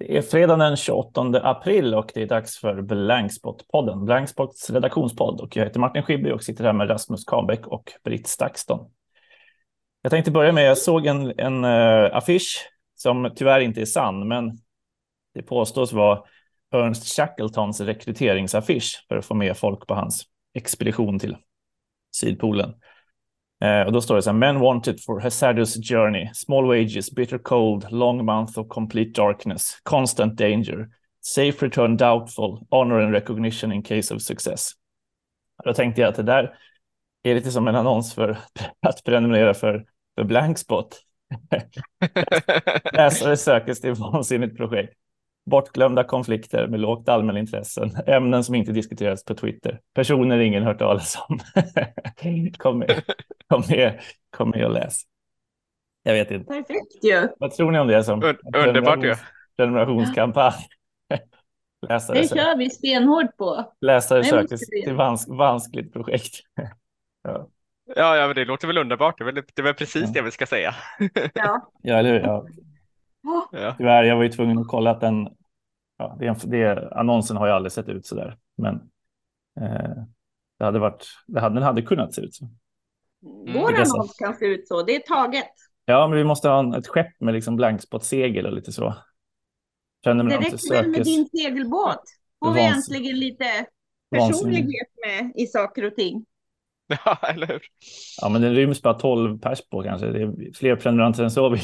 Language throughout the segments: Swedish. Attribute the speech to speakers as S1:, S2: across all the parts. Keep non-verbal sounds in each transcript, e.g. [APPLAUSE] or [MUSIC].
S1: Det är fredagen den 28 april och det är dags för Blankspot-podden, Blankspots redaktionspodd. Och jag heter Martin Schibbye och sitter här med Rasmus Kabeck och Britt Stakston. Jag tänkte börja med, jag såg en, en uh, affisch som tyvärr inte är sann, men det påstås vara Ernst Shackletons rekryteringsaffisch för att få med folk på hans expedition till Sydpolen. Eh, och då står det så här, men wanted for hazardous journey, small wages, bitter cold, long month of complete darkness, constant danger, safe return doubtful, honor and recognition in case of success. Då tänkte jag att det där är lite som en annons för [LAUGHS] att prenumerera för, för Blankspot. Läsare [LAUGHS] söker till vansinnigt projekt bortglömda konflikter med lågt allmänintressen, ämnen som inte diskuterats på Twitter, personer ingen hört talas om. kom, med, kom, med, kom med och läs. Jag vet inte.
S2: Perfekt ju.
S1: Vad tror ni om det som
S3: underbart ju.
S1: prenumerationskampanj? [LAUGHS]
S2: Läsare det kör vi stenhårt på.
S1: Läsare söker till vans, vanskligt projekt. [LAUGHS]
S3: ja. Ja, ja, men det låter väl underbart. Det är väl, det är väl precis ja. det vi ska säga.
S2: ja.
S1: ja, eller hur? Ja. Ja. Tyvärr, jag var ju tvungen att kolla att den, ja, det, det, annonsen har ju aldrig sett ut så där, men eh, det hade varit, det hade, den hade kunnat se ut så.
S2: Mm. Vår annons kan se ut så, det är taget.
S1: Ja, men vi måste ha ett skepp med liksom segel och lite så.
S2: Känner det räcker väl med din segelbåt? Får vi äntligen lite personlighet med i saker och ting. [LAUGHS]
S3: Ja, eller hur?
S1: Ja, men den ryms bara 12 pers på kanske. Det är fler prenumeranter än så vill,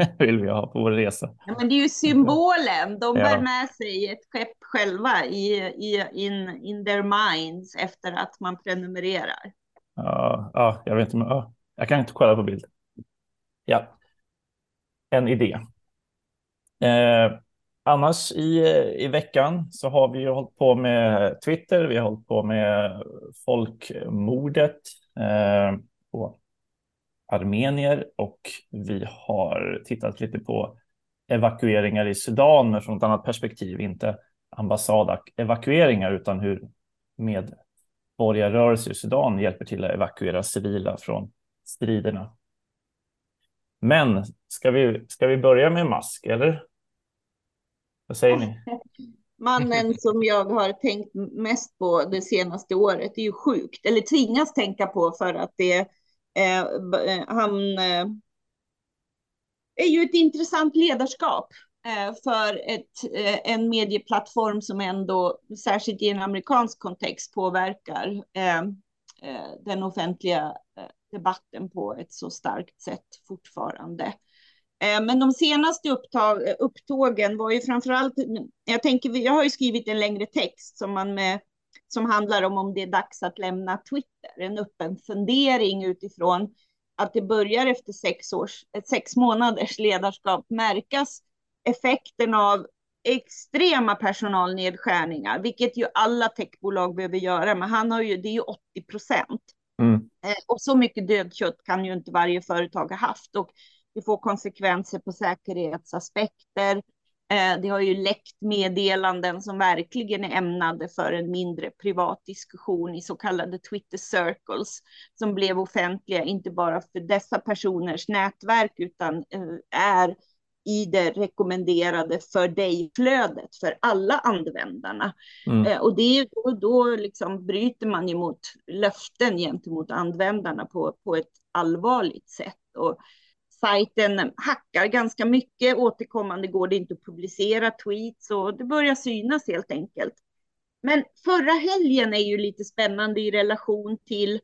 S1: [LAUGHS] vill vi ha på vår resa.
S2: Ja, men det är ju symbolen. De bär ja. med sig ett skepp själva i, i, in, in their minds efter att man prenumererar.
S1: Ja, ja jag vet inte. Men, ja, jag kan inte kolla på bild. Ja, en idé. Eh, annars i, i veckan så har vi ju hållit på med Twitter. Vi har hållit på med folkmordet eh, på armenier och vi har tittat lite på evakueringar i Sudan men från ett annat perspektiv, inte ambassadevakueringar utan hur medborgarrörelser i Sudan hjälper till att evakuera civila från striderna. Men ska vi, ska vi börja med mask eller? Vad säger ni? [LAUGHS]
S2: Mannen som jag har tänkt mest på det senaste året är ju sjukt, eller tvingas tänka på för att det Eh, eh, han eh, är ju ett intressant ledarskap eh, för ett, eh, en medieplattform som ändå, särskilt i en amerikansk kontext, påverkar den offentliga debatten på ett så starkt sätt fortfarande. Men de senaste upptag, upptågen var ju framför allt, jag tänker, jag har ju skrivit en längre text som man med som handlar om om det är dags att lämna Twitter. En öppen fundering utifrån att det börjar efter sex, års, sex månaders ledarskap märkas effekten av extrema personalnedskärningar, vilket ju alla techbolag behöver göra. Men han har ju, det är ju 80 procent. Mm. Eh, och så mycket dödkött kan ju inte varje företag ha haft. Och det får konsekvenser på säkerhetsaspekter. Eh, det har ju läckt meddelanden som verkligen är ämnade för en mindre privat diskussion i så kallade Twitter circles som blev offentliga, inte bara för dessa personers nätverk utan eh, är i det rekommenderade för dig-flödet för alla användarna. Mm. Eh, och det, då, då liksom bryter man ju mot löften gentemot användarna på, på ett allvarligt sätt. Och sajten hackar ganska mycket. Återkommande går det inte att publicera tweets och det börjar synas helt enkelt. Men förra helgen är ju lite spännande i relation till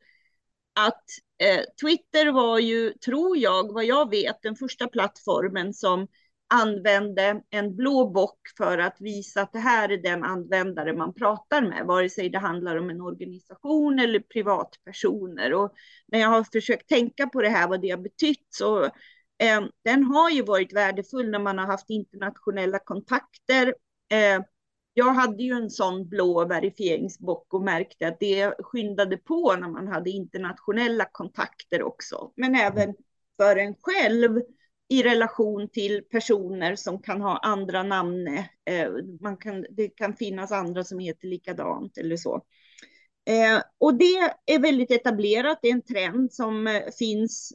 S2: att eh, Twitter var ju, tror jag, vad jag vet, den första plattformen som använde en blå bock för att visa att det här är den användare man pratar med, vare sig det handlar om en organisation eller privatpersoner. Och när jag har försökt tänka på det här, vad det har betytt, så eh, den har ju varit värdefull när man har haft internationella kontakter. Eh, jag hade ju en sån blå verifieringsbock och märkte att det skyndade på när man hade internationella kontakter också, men även för en själv i relation till personer som kan ha andra namn. Eh, man kan, det kan finnas andra som heter likadant eller så. Eh, och det är väldigt etablerat, det är en trend som eh, finns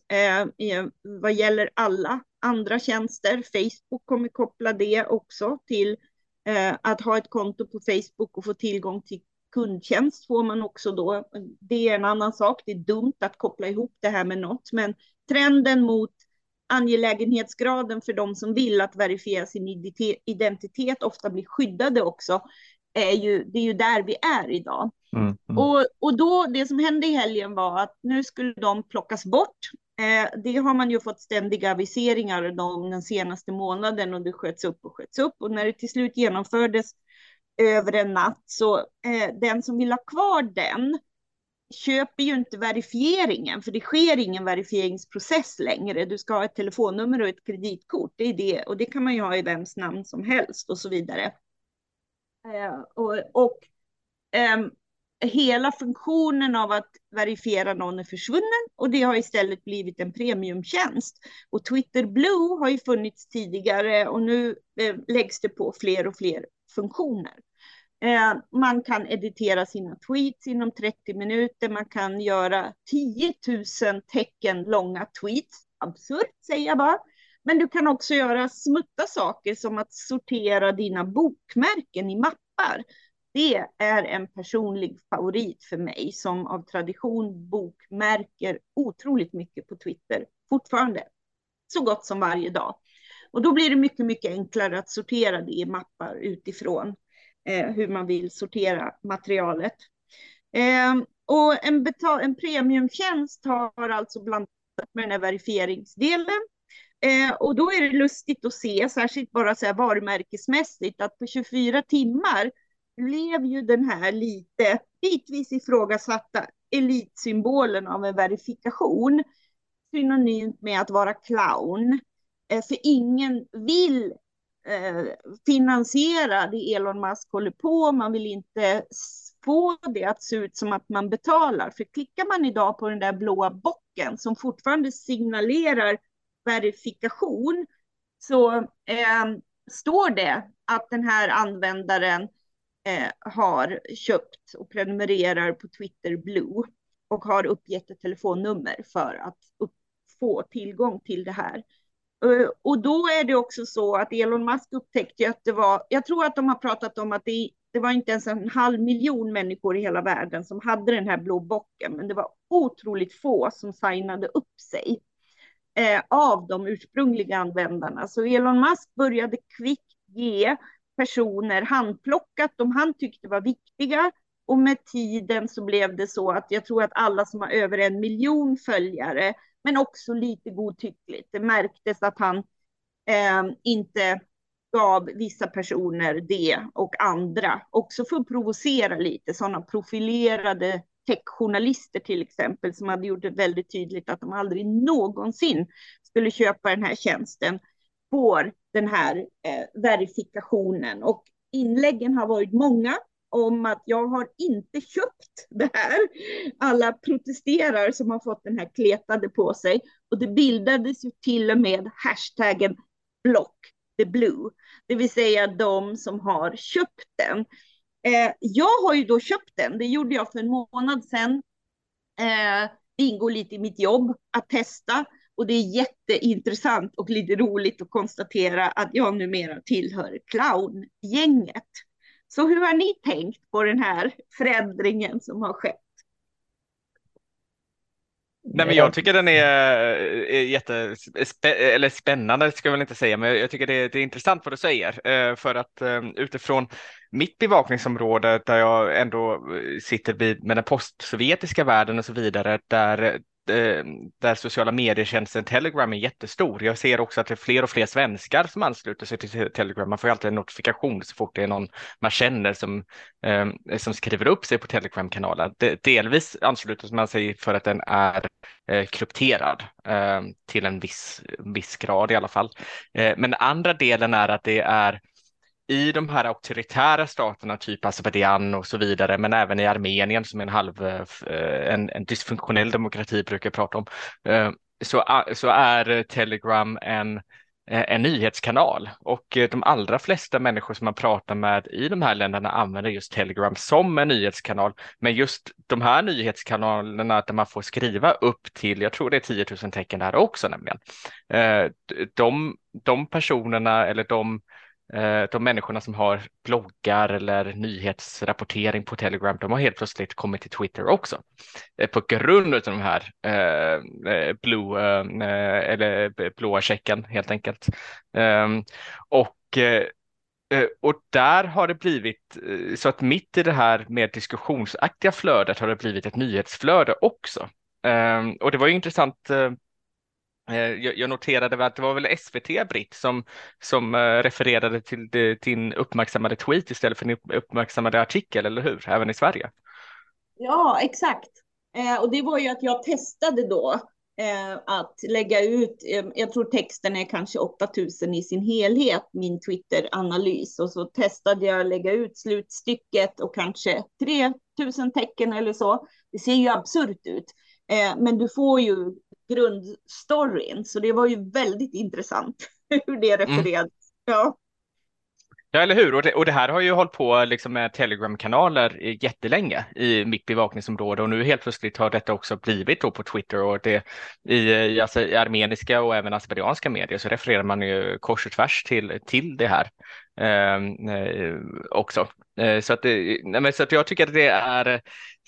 S2: vad gäller alla andra tjänster. Facebook kommer koppla det också till att ha ett konto på Facebook och få tillgång till kundtjänst får man också då. Det är en annan sak. Det är dumt att koppla ihop det här med något, men trenden mot angelägenhetsgraden för de som vill att verifiera sin identitet ofta blir skyddade också är ju, det är ju där vi är idag. Mm, mm. Och, och då, det som hände i helgen var att nu skulle de plockas bort. Eh, det har man ju fått ständiga aviseringar om den senaste månaden och det sköts upp och sköts upp. Och när det till slut genomfördes över en natt så eh, den som vill ha kvar den köper ju inte verifieringen, för det sker ingen verifieringsprocess längre. Du ska ha ett telefonnummer och ett kreditkort, det är det, och det kan man ju ha i vems namn som helst och så vidare. Eh, och, och eh, hela funktionen av att verifiera någon är försvunnen och det har istället blivit en premiumtjänst. Och Twitter Blue har ju funnits tidigare och nu eh, läggs det på fler och fler funktioner. Eh, man kan editera sina tweets inom 30 minuter. Man kan göra 10 000 tecken långa tweets. Absurt säger jag bara. Men du kan också göra smutta saker som att sortera dina bokmärken i mappar. Det är en personlig favorit för mig som av tradition bokmärker otroligt mycket på Twitter fortfarande. Så gott som varje dag. Och då blir det mycket, mycket enklare att sortera det i mappar utifrån eh, Eh, hur man vill sortera materialet. Eh, och en, en premiumtjänst har alltså blandat med den här verifieringsdelen. Eh, och då är det lustigt att se, särskilt bara så här varumärkesmässigt, att på 24 timmar blev ju den här lite bitvis ifrågasatta elitsymbolen av en verifikation synonymt med att vara clown. Eh, för ingen vill Eh, finansiera det Elon Musk håller på. Man vill inte få det att se ut som att man betalar. För klickar man idag på den där blåa bocken som fortfarande signalerar verifikation så eh, står det att den här användaren eh, har köpt och prenumererar på Twitter Blue och har uppgett ett telefonnummer för att upp, få tillgång till det här. Eh, och då är det också så att Elon Musk upptäckte att det var, jag tror att de har pratat om att det, det var inte ens en halv miljon människor i hela världen som hade den här blå bocken, men det var otroligt få som signade upp sig eh, av de ursprungliga användarna. Så Elon Musk började kvickt ge personer handplockat de han tyckte var viktiga och med tiden så blev det så att jag tror att alla som har över en miljon följare men också lite godtyckligt. Det märktes att han eh, inte gav vissa personer det och andra, också för att provocera lite, sådana profilerade techjournalister till exempel, som hade gjort det väldigt tydligt att de aldrig någonsin skulle köpa den här tjänsten, får den här eh, verifikationen. Och inläggen har varit många om att jag har inte köpt det här. Alla protesterar som har fått den här kletade på sig. Och det bildades ju till och med hashtaggen block the blue, det vill säga de som har köpt den. Eh, jag har ju då köpt den, det gjorde jag för en månad sedan. Eh, det ingår lite i mitt jobb att testa och det är jätteintressant och lite roligt att konstatera att jag numera tillhör clowngänget. Så hur har ni tänkt på den här förändringen som har skett?
S3: Nej, men jag tycker den är, är jätte, eller spännande ska jag väl inte säga, men jag tycker det är, det är intressant vad du säger. Eh, för att eh, utifrån mitt bevakningsområde där jag ändå eh, sitter vid med den postsovjetiska världen och så vidare, där Eh, där sociala medietjänsten Telegram är jättestor. Jag ser också att det är fler och fler svenskar som ansluter sig till Telegram. Man får alltid en notifikation så fort det är någon man känner som, eh, som skriver upp sig på Telegram-kanalen. delvis ansluter man sig för att den är eh, krypterad eh, till en viss, viss grad i alla fall. Eh, men andra delen är att det är i de här auktoritära staterna, typ Azerbajdzjan och så vidare, men även i Armenien som är en halv, eh, en, en dysfunktionell demokrati brukar jag prata om, eh, så, så är Telegram en eh, en nyhetskanal och de allra flesta människor som man pratar med i de här länderna använder just Telegram som en nyhetskanal. Men just de här nyhetskanalerna där man får skriva upp till, jag tror det är 10 000 tecken där också nämligen. De, de personerna eller de Eh, de människorna som har bloggar eller nyhetsrapportering på Telegram, de har helt plötsligt kommit till Twitter också eh, på grund av de här eh, eh blue, eller blåa checken helt enkelt. Ehm, eh, och och där har det blivit så att mitt i det här mer diskussionsaktiga flödet har det blivit ett nyhetsflöde också. Ehm, och det var ju intressant Eh, Eh, jag noterade att det var väl SVT, Britt, som, som eh, refererade till din uppmärksammade tweet istället för din uppmärksammade artikel, eller hur? Även i Sverige.
S2: Ja, exakt. Eh, och det var ju att jag testade då att lägga ut, jag tror texten är kanske 8000 i sin helhet, min Twitter-analys. Och så testade jag att lägga ut slutstycket och kanske 3000 tecken eller så. Det ser ju absurt ut. Men du får ju grundstoryn. Så det var ju väldigt intressant [LAUGHS] hur det mm. refererades. Mm. Ja.
S3: Ja, eller hur? Och det, och det, här har ju hållit på liksom med Telegram-kanaler jättelänge i mitt bevakningsområde och nu helt plötsligt har detta också blivit då på Twitter och det i, alltså, i armeniska och även azerbajdzjanska medier så refererar man ju kors och tvärs till, till det här Ehm, eh, också. Eh, så, att det, nej, men, så att jag tycker att det är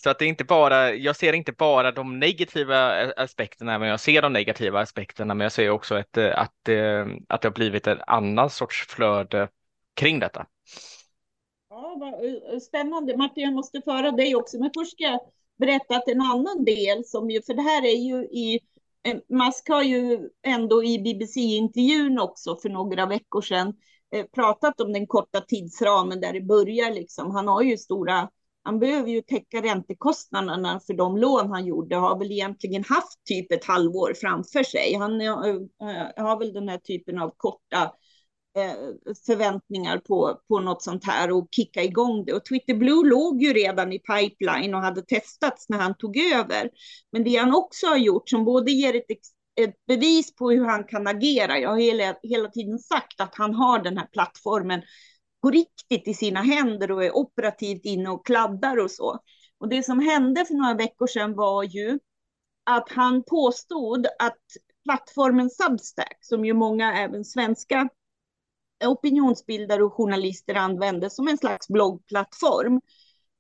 S3: så att det inte bara, jag ser inte bara de negativa eh, aspekterna, men jag ser de negativa aspekterna, men jag ser också ett, eh, att, eh, att det har blivit en annan sorts flöde kring detta.
S2: Ja, vad spännande. Martin, jag måste föra dig också, men först ska jag berätta att en annan del som ju, för det här är ju i Musk har ju ändå i BBC-intervjun också för några veckor sedan Eh, pratat om den korta tidsramen där det börjar liksom. Han har ju stora han behöver ju täcka räntekostnaderna för de lån han gjorde, har väl egentligen haft typ ett halvår framför sig. Han eh, har väl den här typen av korta eh, förväntningar på, på något sånt här och kicka igång det. Och Twitter Blue låg ju redan i pipeline och hade testats när han tog över. Men det han också har gjort som både ger ett, ett bevis på hur han kan agera. Jag har hela, hela tiden sagt att han har den här plattformen på riktigt i sina händer och är operativt inne och kladdar och så. Och det som hände för några veckor sedan var ju att han påstod att plattformen Substack, som ju många även svenska opinionsbildare och journalister använder som en slags bloggplattform.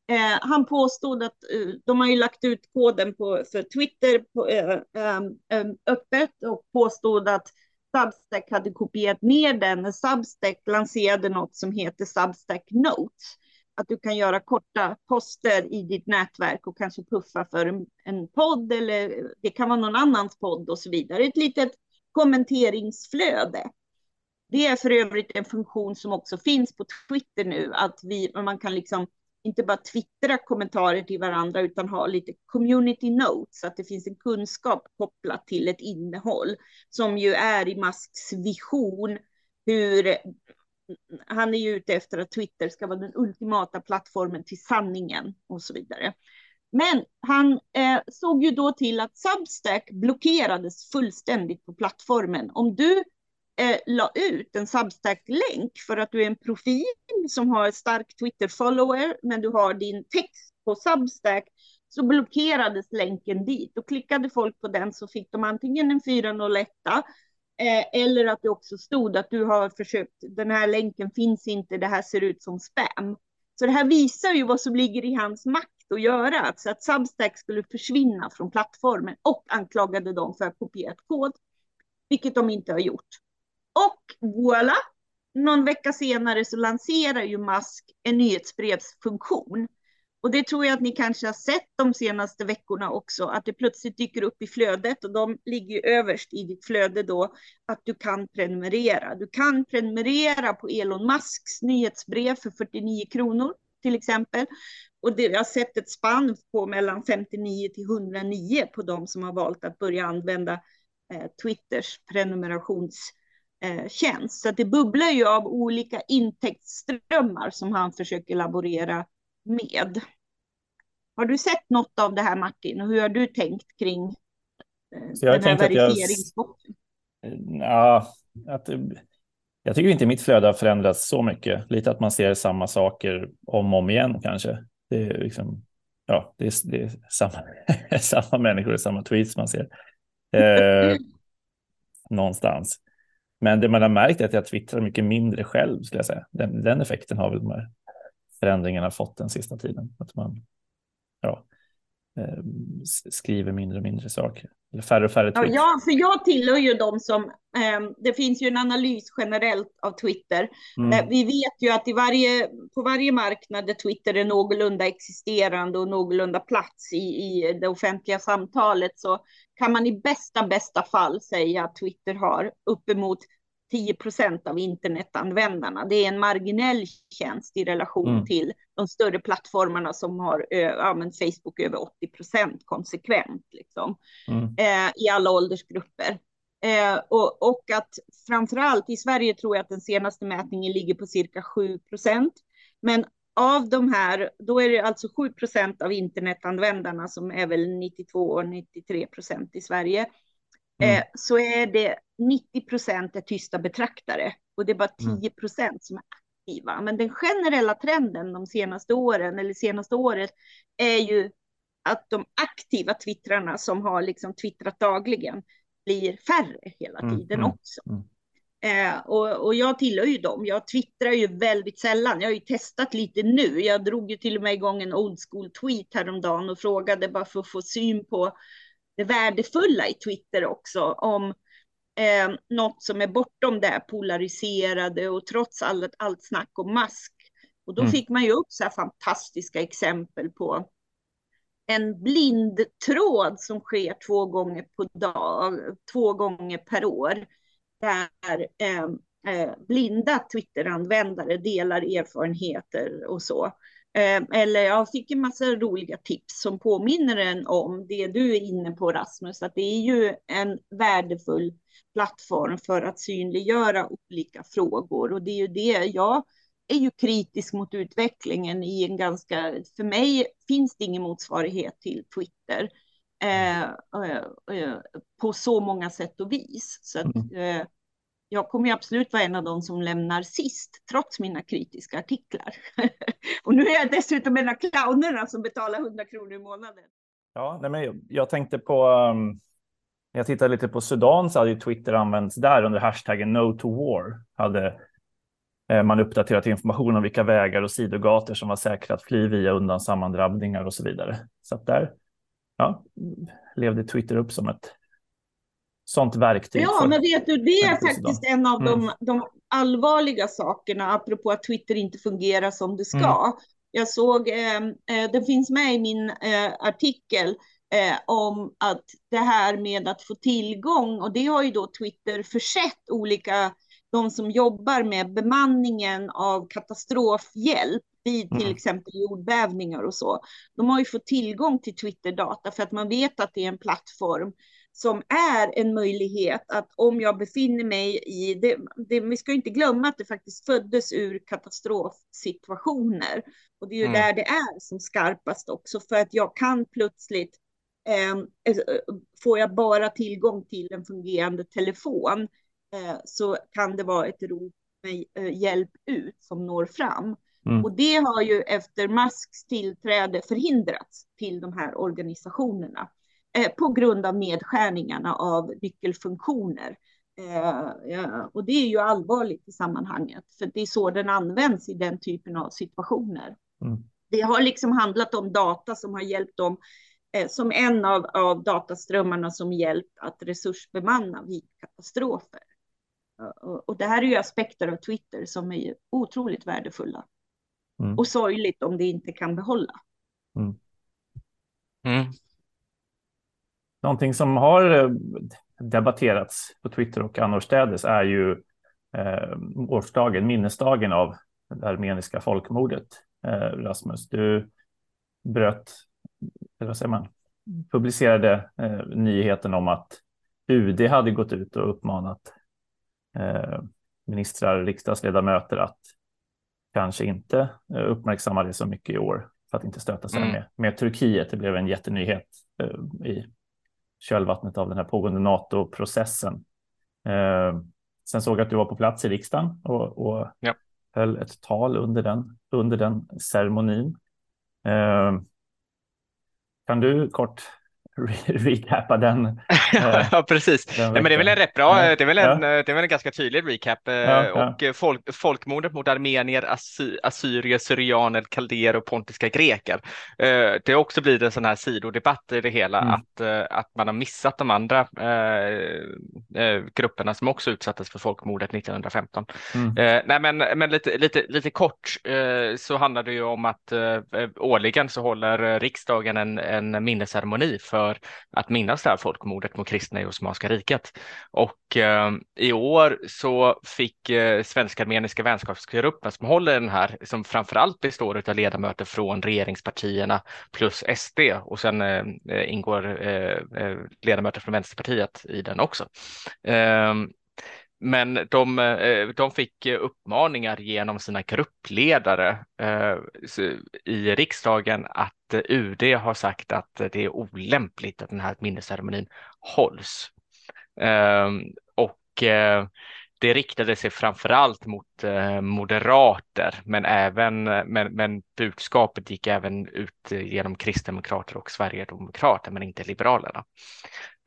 S2: Eh, han påstod att eh, de har ju lagt ut koden på, för Twitter på, eh, eh, öppet och påstod att Substack hade kopierat ner den när Substack lanserade något som heter Substack Notes. Att du kan göra korta poster i ditt nätverk och kanske puffa för en, en podd eller det kan vara någon annans podd och så vidare. Ett litet kommenteringsflöde. Det är för övrigt en funktion som också finns på Twitter nu, att vi, man kan liksom inte bara twittra kommentarer till varandra utan ha lite community notes, så att det finns en kunskap kopplat till ett innehåll som ju är i Musks vision hur han är ju ute efter att Twitter ska vara den ultimata plattformen till sanningen och så vidare. Men han eh, såg ju då till att Substack blockerades fullständigt på plattformen. Om du eh, la ut en Substack-länk för att du är en profil som har ett starkt Twitter-follower, men du har din text på Substack, så blockerades länken dit. Och klickade folk på den så fick de antingen en 401 eh, eller att det också stod att du har försökt, den här länken finns inte, det här ser ut som spam. Så det här visar ju vad som ligger i hans makt att göra, alltså att Substack skulle försvinna från plattformen och anklagade dem för att kopierat kod, vilket de inte har gjort. Och voilà, någon vecka senare så lanserar ju Musk en nyhetsbrevsfunktion. Och det tror jag att ni kanske har sett de senaste veckorna också, att det plötsligt dyker upp i flödet och de ligger överst i ditt flöde då, att du kan prenumerera. Du kan prenumerera på Elon Musks nyhetsbrev för 49 kronor till exempel. Och det, jag har sett ett spann på mellan 59 till 109 på de som har valt att börja använda eh, Twitters prenumerations eh, tjänst. Så det bubblar ju av olika intäktsströmmar som han försöker laborera med. Har du sett något av det här Martin och hur har du tänkt kring eh, den här verifieringsbotten?
S1: Ja, att jag tycker inte mitt flöde har förändrats så mycket. Lite att man ser samma saker om och om igen kanske. Det är liksom, ja, det är, det är samma, [LAUGHS] samma människor och samma tweets man ser. Eh, [LAUGHS] någonstans. Men det man har märkt är att jag twittrar mycket mindre själv, skulle jag säga. Den, den effekten har väl de här förändringarna fått den sista tiden. Att man ja, eh, skriver mindre och mindre saker. Eller färre och färre
S2: tweets. Ja, för jag tillhör ju de som, eh, det finns ju en analys generellt av Twitter. Mm. Eh, vi vet ju att i varje, på varje marknad där Twitter är någorlunda existerande och någorlunda plats i, i det offentliga samtalet så kan man i bästa, bästa fall säga att Twitter har uppemot 10 procent av internetanvändarna. Det är en marginell tjänst i relation mm. till de större plattformarna som har använt Facebook över 80 procent konsekvent liksom, mm. eh, i alla åldersgrupper. Eh, och, och att framför allt i Sverige tror jag att den senaste mätningen ligger på cirka 7 procent. Men av de här, då är det alltså 7 procent av internetanvändarna som är väl 92 och 93 procent i Sverige. Mm. Eh, så är det 90 procent är tysta betraktare och det är bara 10 mm. procent som är aktiva. Men den generella trenden de senaste åren eller senaste året är ju att de aktiva twittrarna som har liksom twittrat dagligen blir färre hela mm, tiden mm. också. Eh, och, och, jag tillhör ju dem. Jag twittrar ju väldigt sällan. Jag har ju testat lite nu. Jag drog ju till och med igång en old school tweet häromdagen och frågade bara för att få syn på det värdefulla i Twitter också om eh, något som är bortom det polariserade och trots allt, allt snack om mask. Och då mm. fick man ju upp så här fantastiska exempel på en blindtråd som sker två gånger på dag, två gånger per år. Där eh, eh, blinda Twitter-användare delar erfarenheter och så. Eh, eller jag fick en massa roliga tips som påminner en om det du är inne på Rasmus, att det är ju en värdefull plattform för att synliggöra olika frågor och det är ju det jag är ju kritisk mot utvecklingen i en ganska, för mig finns det ingen motsvarighet till Twitter eh, eh, eh på så många sätt och vis. Så att, mm. eh, jag kommer absolut vara en av dem som lämnar sist, trots mina kritiska artiklar. [LAUGHS] och nu är jag dessutom en av clownerna som betalar 100 kronor i månaden.
S1: Ja, nej, men jag, jag tänkte på, um, jag tittade lite på Sudan så hade ju Twitter använts där under hashtaggen no to war. Hade eh, man uppdaterat information om vilka vägar och sidogator som var säkra att fly via undan sammandrabbningar och så vidare. Så att där ja, levde Twitter upp som ett sånt verktyg.
S2: Ja, för, men vet du, det är faktiskt en av mm. de, de allvarliga sakerna, apropå att Twitter inte fungerar som det ska. Mm. Jag såg, eh, eh, det finns med i min eh, artikel eh, om att det här med att få tillgång, och det har ju då Twitter försett olika, de som jobbar med bemanningen av katastrofhjälp vid till mm. exempel jordbävningar och så. De har ju fått tillgång till Twitter-data för att man vet att det är en plattform som är en möjlighet att om jag befinner mig i, det, det, vi ska inte glömma att det faktiskt föddes ur katastrofsituationer. Och det är ju mm. där det är som skarpast också, för att jag kan plötsligt, eh, får jag bara tillgång till en fungerande telefon, eh, så kan det vara ett rop med eh, hjälp ut som når fram. Mm. Och det har ju efter Musks tillträde förhindrats till de här organisationerna. Eh, på grund av nedskärningarna av nyckelfunktioner. Eh, och det är ju allvarligt i sammanhanget, för det är så den används i den typen av situationer. Mm. Det har liksom handlat om data som har hjälpt dem eh, som en av, av dataströmmarna som hjälpt att resursbemanna vid katastrofer. Och, och det här är ju aspekter av Twitter som är otroligt värdefulla. Mm. Och sorgligt om det inte kan behålla. Mm.
S1: Någonting som har eh, debatterats på Twitter och annorstädes är ju eh, årsdagen, minnesdagen av det armeniska folkmordet. Eh, Rasmus, du bröt, eller vad säger man, publicerade eh, nyheten om att UD hade gått ut och uppmanat eh, ministrar och riksdagsledamöter att kanske inte eh, uppmärksamma det så mycket i år för att inte stöta sig mm. med, med Turkiet. Det blev en jättenyhet i kölvattnet av den här pågående NATO-processen. Eh, sen såg jag att du var på plats i riksdagen och, och
S3: ja.
S1: höll ett tal under den, under den ceremonin. Eh, kan du kort recappa den. [LAUGHS]
S3: Eh, ja, precis. Den men det är väl en rätt bra, ja. det, är väl en, ja. det är väl en ganska tydlig recap. Eh, ja, och folk, folkmordet mot armenier, assy, assyrier, syrianer, kaldéer och pontiska greker. Eh, det har också blivit en sån här sidodebatt i det hela, mm. att, att man har missat de andra äh, grupperna som också utsattes för folkmordet 1915. Mm. nej, men, men lite, lite, lite kort så handlar det ju om att årligen så håller riksdagen en, en minnesceremoni för för att minnas det här folkmordet mot kristna i Osmanska riket. Och eh, i år så fick eh, Svenska armeniska vänskapsgruppen som håller den här, som framförallt består av ledamöter från regeringspartierna plus SD och sen eh, eh ingår eh, eh, ledamöter från Vänsterpartiet i den också. Ehm, men de, eh, de fick uppmaningar genom sina gruppledare i riksdagen att UD har sagt att det är olämpligt att den här minnesceremonin hålls. Ehm, och eh, det riktade sig framför allt mot moderater, men även men, men budskapet gick även ut genom kristdemokrater och sverigedemokrater, men inte liberalerna.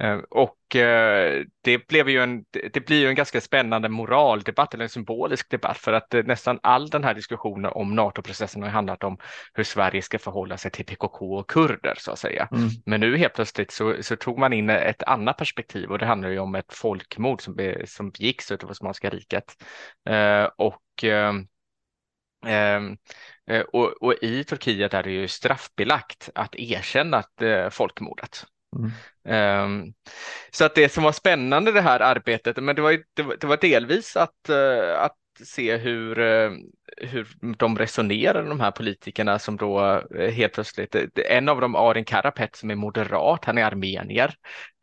S3: Eh, och eh, det, blev ju en, det blir ju en ganska spännande moraldebatt eller en symbolisk debatt för att eh, nästan all den här diskussionen om NATO-processen har handlat om hur Sverige ska förhålla sig till PKK och kurder så att säga. Mm. Men nu helt plötsligt så, så, tog man in ett annat perspektiv och det handlar ju om ett folkmord som, be, som begicks av Osmanska riket. och och, och, i Turkiet är det ju straffbelagt att erkänna att, folkmordet. Mm. Um, så att det som var spännande det här arbetet, men det var, det var, delvis att, att se hur, hur de resonerar, de här politikerna som då eh, helt plötsligt, eh, en av dem, Arin Karapet som är moderat, han är armenier,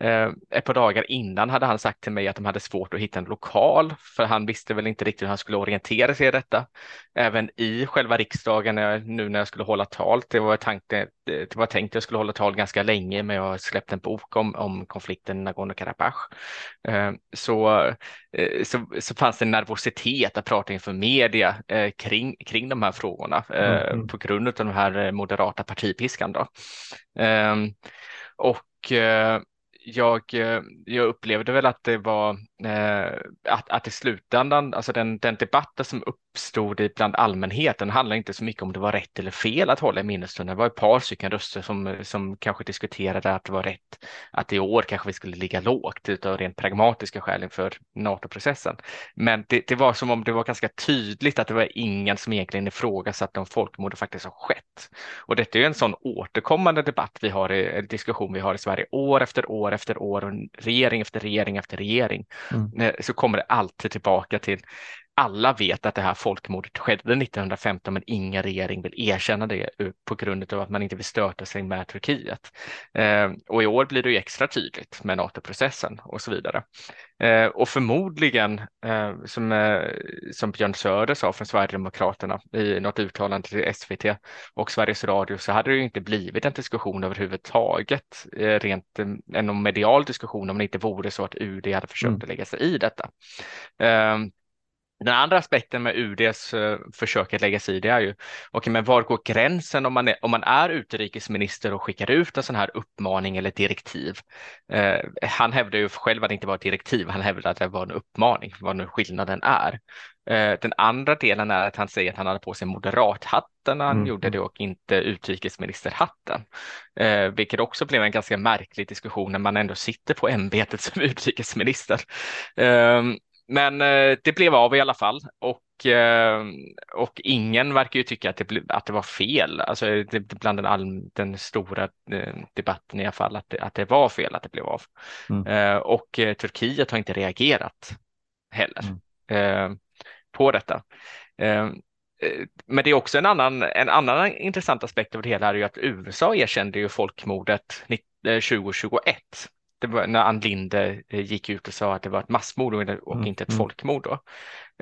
S3: Eh, ett par dagar innan hade han sagt till mig att de hade svårt att hitta en lokal, för han visste väl inte riktigt hur han skulle orientera sig i detta. Även i själva riksdagen, nu när jag skulle hålla tal, det var, tankt, det var tänkt att jag skulle hålla tal ganska länge, men jag släppte en bok om, om konflikten Nagorno-Karabach. Eh, så, eh, så, så fanns det en nervositet att prata inför media eh, kring, kring de här frågorna mm. på grund av den här moderata partipiskan. Då. Och jag, eh, jag upplevde väl att det var eh, att, att i slutändan, alltså den, den debatten som uppstod bland allmänheten handlar inte så mycket om det var rätt eller fel att hålla i minnesstunden. Det var ett par stycken röster som, som kanske diskuterade att det var rätt att i år kanske vi skulle ligga lågt utav rent pragmatiska skäl inför NATO-processen. Men det, det var som om det var ganska tydligt att det var ingen som egentligen ifrågasatte om folkmordet faktiskt har skett. Och detta är en sån återkommande debatt vi har i, diskussion vi har i Sverige år efter år efter år och regering efter regering efter regering mm. Eh, så kommer det alltid tillbaka till alla vet att det här folkmordet skedde 1915 men ingen regering vill erkänna det eh, på grund av att man inte vill stöta sig med Turkiet. Eh, och i år blir det ju extra tydligt med NATO-processen och så vidare. Eh, och förmodligen, eh, som, eh, som Björn Söder sa från Sverigedemokraterna i något uttalande till SVT och Sveriges Radio så hade det ju inte blivit en diskussion överhuvudtaget, eh, rent en medial diskussion om det inte vore så att UD hade försökt mm. lägga sig i detta. Den andra aspekten med UDs uh, försök att lägga sig i det är ju, okay, men var går gränsen om man, är, om man är utrikesminister och skickar ut en sån här uppmaning eller direktiv? Uh, han hävdar ju själv att det inte var ett direktiv, han hävdar att det var en uppmaning, vad nu skillnaden är. Uh, den andra delen är att han säger att han hade på sig moderathatten när han mm. gjorde det och inte utrikesministerhatten, vilket också blev en ganska märklig diskussion när man ändå sitter på ämbetet som [LAUGHS] utrikesminister. Men eh, det blev av i alla fall och, eh, och ingen verkar ju tycka att det, att det var fel. Alltså det, bland den, all, den stora eh, debatten i alla fall att det, att det var fel att det blev av. Mm. Och Turkiet har inte reagerat heller mm. på detta. Men det är också en annan, en annan intressant aspekt av det hela är ju att USA erkände ju folkmordet 2021 det var när Ann Linde eh, gick ut och sa att det var ett massmord och mm. inte ett mm. folkmord. Då.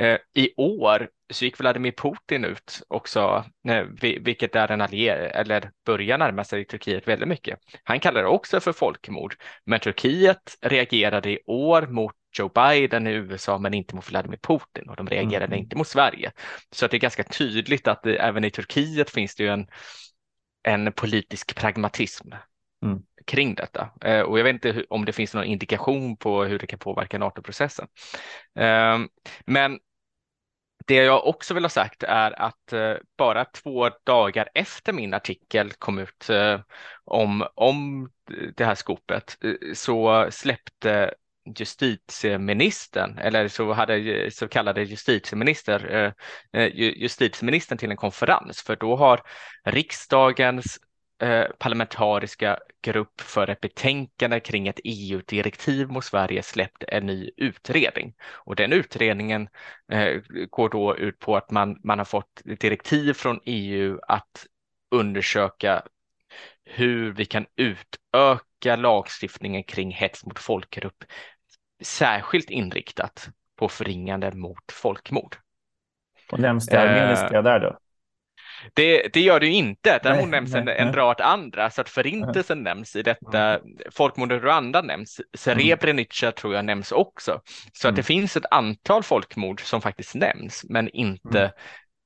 S3: Eh, I år så gick Vladimir Putin ut också, vilket är en allierad, eller börjar närma sig Turkiet väldigt mycket. Han kallar det också för folkmord, men Turkiet reagerade i år mot Joe Biden i USA men inte mot Vladimir Putin och de reagerade mm. inte mot Sverige. Så att det är ganska tydligt att det, även i Turkiet finns det ju en, en politisk pragmatism mm. kring detta. Eh, och jag vet inte om det finns någon indikation på hur det kan påverka NATO-processen. Eh, men det jag också vill ha sagt är att eh, bara två dagar efter min artikel kom ut eh, om, om det här skopet eh, så släppte justitieministern, eller så hade så kallade justitieminister, eh, eh, justitieministern till en konferens, för då har riksdagens Eh, parlamentariska grupp för ett betänkande kring ett EU-direktiv mot Sverige släppt en ny utredning. Och den utredningen eh, går då ut på att man, man har fått direktiv från EU att undersöka hur vi kan utöka lagstiftningen kring hets mot folkgrupp, särskilt inriktat på förringande mot folkmord.
S1: Och nämns det armeniska eh, där då?
S3: Det, det gör det ju inte. Däremot nämns en, en rad andra, så att förintelsen nämns i detta. Folkmordet i Rwanda nämns. Srebrenica mm. tror jag nämns också. Så att det mm. finns ett antal folkmord som faktiskt nämns, men inte mm.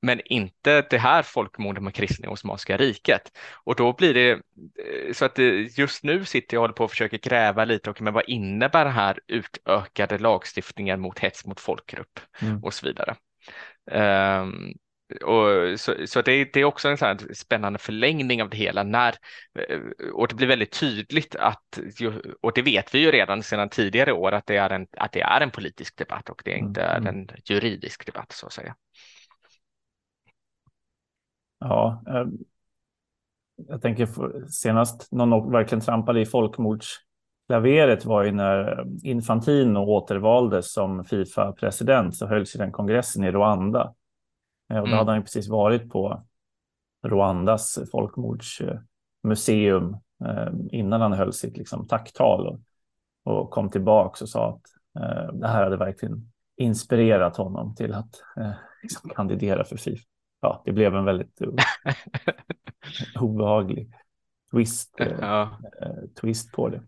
S3: men inte det här folkmordet med kristna i Osmanska riket. Och då blir det eh, så att just nu sitter jag och håller på att försöka gräva lite och men vad innebär den här utökade lagstiftningen mot hets mot folkgrupp mm. och så vidare. Um, och så, så det, det, är också en sån spännande förlängning av det hela när, och det blir väldigt tydligt att, och det vet vi ju redan sedan tidigare år, att det är en, att det är en politisk debatt och det är inte mm. en juridisk debatt så att säga.
S1: Ja, ehm, jag tänker senast någon verkligen trampade i folkmordsklaveret var ju när Infantino återvaldes som Fifa-president så hölls ju den kongressen i Rwanda. Eh, och då mm. hade han precis varit på Rwandas folkmordsmuseum eh, innan han höll sitt liksom, tacktal och, och kom tillbaka och sa att eh, det här hade verkligen inspirerat honom till att [LAUGHS] liksom, kandidera för FIF. Ja, det blev en väldigt [LAUGHS] obehaglig twist, ja. twist på det.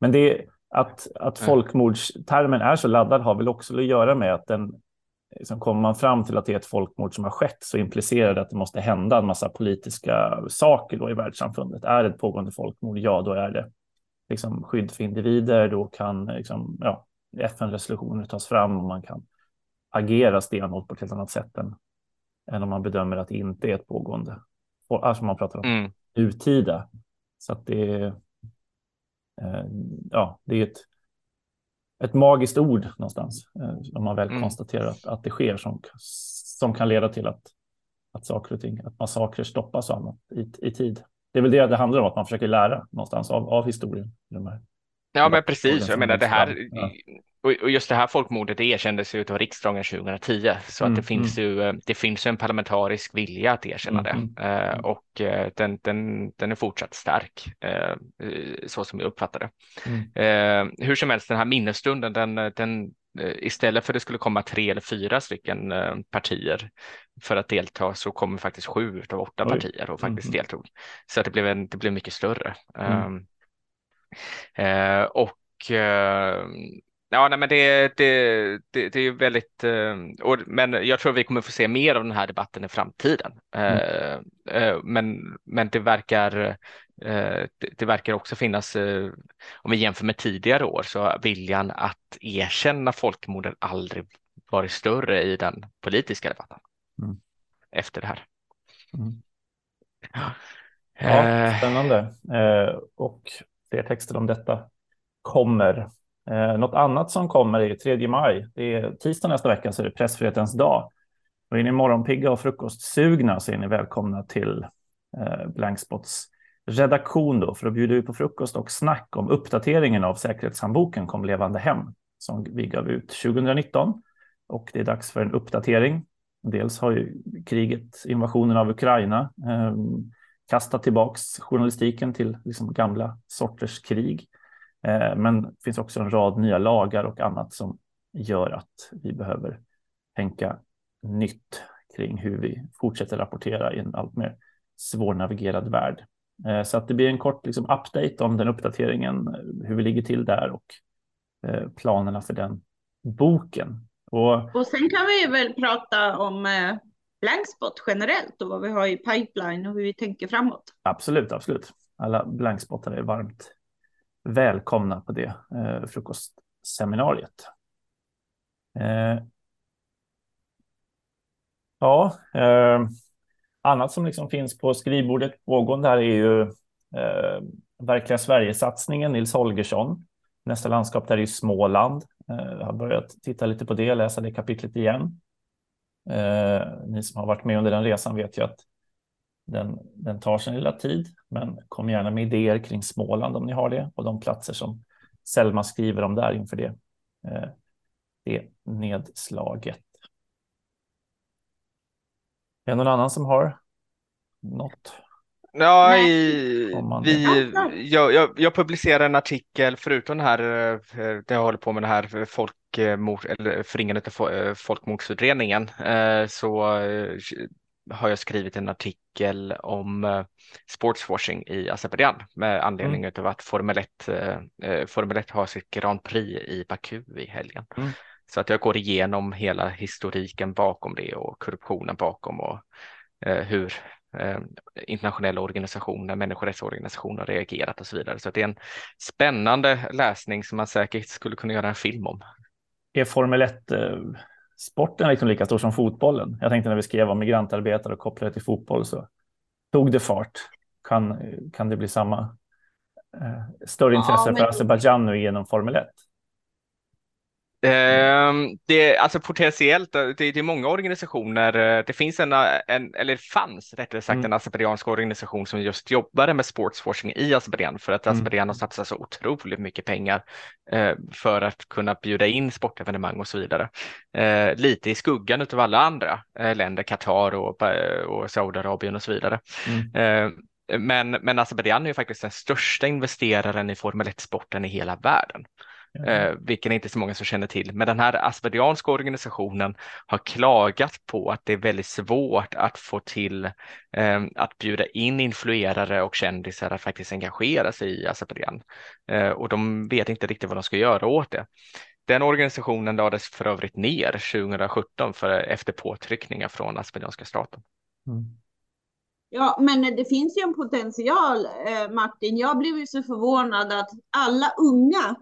S1: Men det att, att folkmordstermen är så laddad har väl också att göra med att den liksom kommer man fram till att det är ett folkmord som har skett så implicerar det att det måste hända en massa politiska saker då i världssamfundet. Är det ett pågående folkmord, ja då är det liksom skydd för individer, då kan liksom, ja, FN-resolutioner tas fram och man kan agera stenhårt på ett helt annat sätt än, än om man bedömer att det inte är ett pågående, alltså man pratar om mm. urtida. Så att det är, eh, ja, det är ett ett magiskt ord någonstans. Eh, om man väl mm. konstaterar att, att det sker som, som kan leda till att, att saker och ting, att massakrer stoppas och annat i, i tid. Det är väl det det handlar om, att man försöker lära någonstans av, av historien. De här,
S3: ja, men precis. Jag menar det här, ja och just det här folkmordet erkändes ju av riksdagen 2010 så mm, att det mm, finns mm. ju eh, det finns en parlamentarisk vilja att erkänna mm, det mm. Eh, och eh, den, den, den är fortsatt stark så som jag uppfattar det. Mm. Hur som helst den här minnesstunden den, den istället för att det skulle komma tre eller fyra stycken partier för att delta så kommer faktiskt sju av åtta Oj. partier och faktiskt deltog. Så att det blev en, det blev mycket större. Um, och Ja, nej, men det, det, det, det är väldigt, eh, och, men jag tror vi kommer få se mer av den här debatten i framtiden. Mm. Eh, eh, men, men det verkar, det verkar också finnas, om vi jämför med tidigare år, så viljan att erkänna folkmorden aldrig varit större i den politiska debatten mm. efter det här. Mm.
S1: Ja, spännande. och fler texter om detta kommer Eh, något annat som kommer är 3 maj. Det är tisdag nästa vecka så är det pressfrihetens dag. Och är ni morgonpigga och frukostsugna så är ni välkomna till eh, Blankspots redaktion då för att bjuda ut på frukost och snack om uppdateringen av säkerhetshandboken Kom levande hem som vi gav ut 2019. Och det är dags för en uppdatering. Dels har ju kriget, invasionen av Ukraina, eh, kastat tillbaks journalistiken till liksom gamla sorters krig. Eh, men det finns också en rad nya lagar och annat som gör att vi behöver tänka nytt kring hur vi fortsätter rapportera i en allt mer svårnavigerad värld. Eh, så att det blir en kort liksom, update om den uppdateringen, hur vi ligger till där och eh, planerna för den boken.
S2: Och, och sen kan vi väl prata om blankspot generellt och vad vi har i pipeline och hur vi tänker framåt.
S1: Absolut, absolut. Alla blankspotare är varmt välkomna på det eh, frukostseminariet. Eh, ja, eh, annat som liksom finns på skrivbordet pågående här är ju eh, Verkliga Sverigesatsningen, Nils Holgersson. Nästa landskap där är Småland. Eh, jag har börjat titta lite på det, läsa det kapitlet igen. Eh, ni som har varit med under den resan vet ju att den, den tar sin lilla tid, men kom gärna med idéer kring Småland om ni har det och de platser som Selma skriver om där inför det, eh, det nedslaget. Är det någon annan som har något?
S3: Ja, i, vi, jag, jag, jag publicerar en artikel förutom det här, eh, det jag håller på med det här folkmord, eller förringandet av eh, folkmordsutredningen, eh, så har jag skrivit en artikel om sportswashing i Azerbajdzjan med anledning mm. av att Formel 1, Formel 1 har sitt Grand Prix i Baku i helgen. Mm. Så att jag går igenom hela historiken bakom det och korruptionen bakom och hur eh, internationella organisationer, människorättsorganisationer har reagerat och så vidare. Så det är en spännande läsning som man säkert skulle kunna göra en film om.
S1: Är Formel 1 sporten liksom lika stor som fotbollen? Jag tänkte när vi skrev om migrantarbetare och kopplade till fotboll så tog det fart. Kan, kan det bli samma eh, större intresse ja, för Azerbajdzjan nu genom Formel 1?
S3: Mm. Det, alltså potentiellt, det, det är många organisationer. Eh, det finns en, en eller fanns rättare sagt mm. en azerbajdzjansk organisation som just jobbade med sportsforskning i Azerbajdzjan för att mm. Azerbajdzjan har satsat så otroligt mycket pengar eh, för att kunna bjuda in sportevenemang och så vidare. Eh, lite i skuggan av alla andra eh, länder, Qatar och, eh, och Saudiarabien och så vidare. Mm. Eh, men, men Azerbajdzjan är ju faktiskt den största investeraren i Formel 1-sporten i hela världen eh, vilken inte så många som känner till. Men den här azerbajdzjanska organisationen har klagat på att det är väldigt svårt att få till eh, att bjuda in influerare och kändisar att faktiskt engagera sig i Azerbajdzjan. Eh, och de vet inte riktigt vad de ska göra åt det. Den organisationen lades för övrigt ner 2017 för, efter påtryckningar från azerbajdzjanska staten. Mm.
S2: Ja, men det finns ju en potential, eh, Martin. Jag blev ju så förvånad att alla unga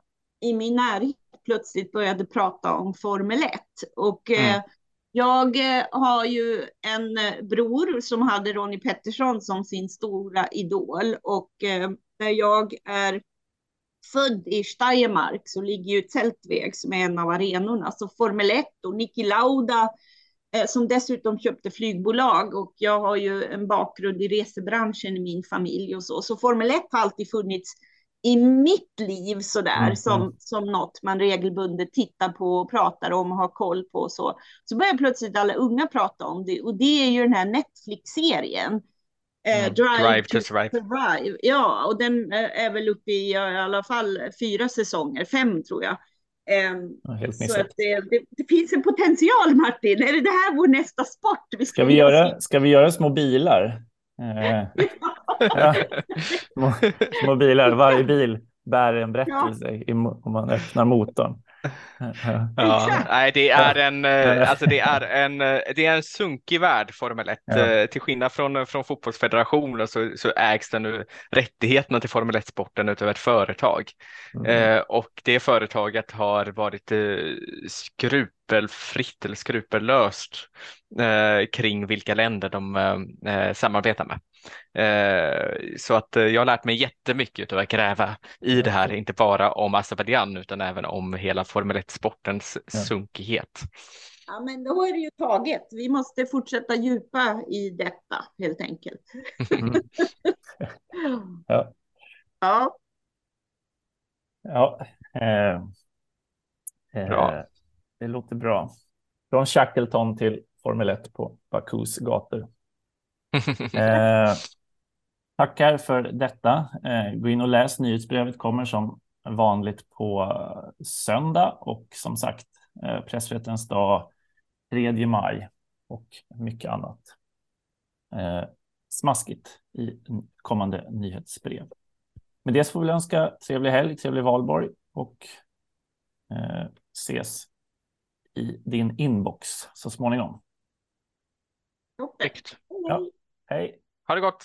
S2: i min närhet plötsligt började prata om Formel 1. Och eh, mm. eh, jag har ju en eh, bror som hade Ronnie Pettersson som sin stora idol och eh, där jag är född i Steiermark så ligger ju Zeltweg som är en av arenorna. Så Formel 1 och Niki Lauda eh, som dessutom köpte flygbolag och jag har ju en bakgrund i resebranschen i min familj och så. Så Formel 1 har alltid funnits i mitt liv sådär mm, som, mm. som något man regelbundet tittar på och pratar om och har koll på och så. Så börjar plötsligt alla unga prata om det och det är ju den här Netflix-serien.
S3: Eh, mm, Drive, Drive, to, survive.
S2: survive. Ja, och den eh, är väl uppe i i alla fall fyra säsonger, fem tror jag. Um, ja, så att det, det, det, finns en potential Martin. Är det, det här vår nästa sport?
S1: Vi ska, ska, vi göra, ska vi göra små bilar? Eh, ja. [LAUGHS] små, små bilar, varje bil bär en berättelse ja. om man öppnar motorn. [LAUGHS]
S3: Ja, nej, det är en, eh, [LAUGHS] alltså det är en, eh, det är en sunkig värld Formel 1. Ja. Eh, till skillnad från, från fotbollsfederationen så, så ägs den nu rättigheterna till Formel 1-sporten utav ett företag. Mm. Eh, och det företaget har varit eh, skrupelfritt eller skrupellöst eh, kring vilka länder de samarbetar med. Eh, så att eh, jag har lärt mig jättemycket av att gräva i det här, inte bara om Azerbajdzjan utan även om hela Formel 1-sportens ja. sunkighet.
S2: Ja, men då är det ju taget. Vi måste fortsätta djupa i detta helt enkelt. Mm. [LAUGHS]
S1: ja.
S2: Ja.
S1: Ja. Eh, eh, det låter bra. Från Shackleton till Formel 1 på Bakus gator. [LAUGHS] Eh, tackar för detta. Eh, gå in och läs nyhetsbrevet kommer som vanligt på söndag och som sagt eh, pressfrihetens dag 3 maj och mycket annat. Eh, smaskigt i kommande nyhetsbrev. Med det så får vi önska trevlig helg, trevlig valborg och eh, ses i din inbox så småningom.
S3: Snyggt.
S1: Ja. Hej!
S3: Ha det gott!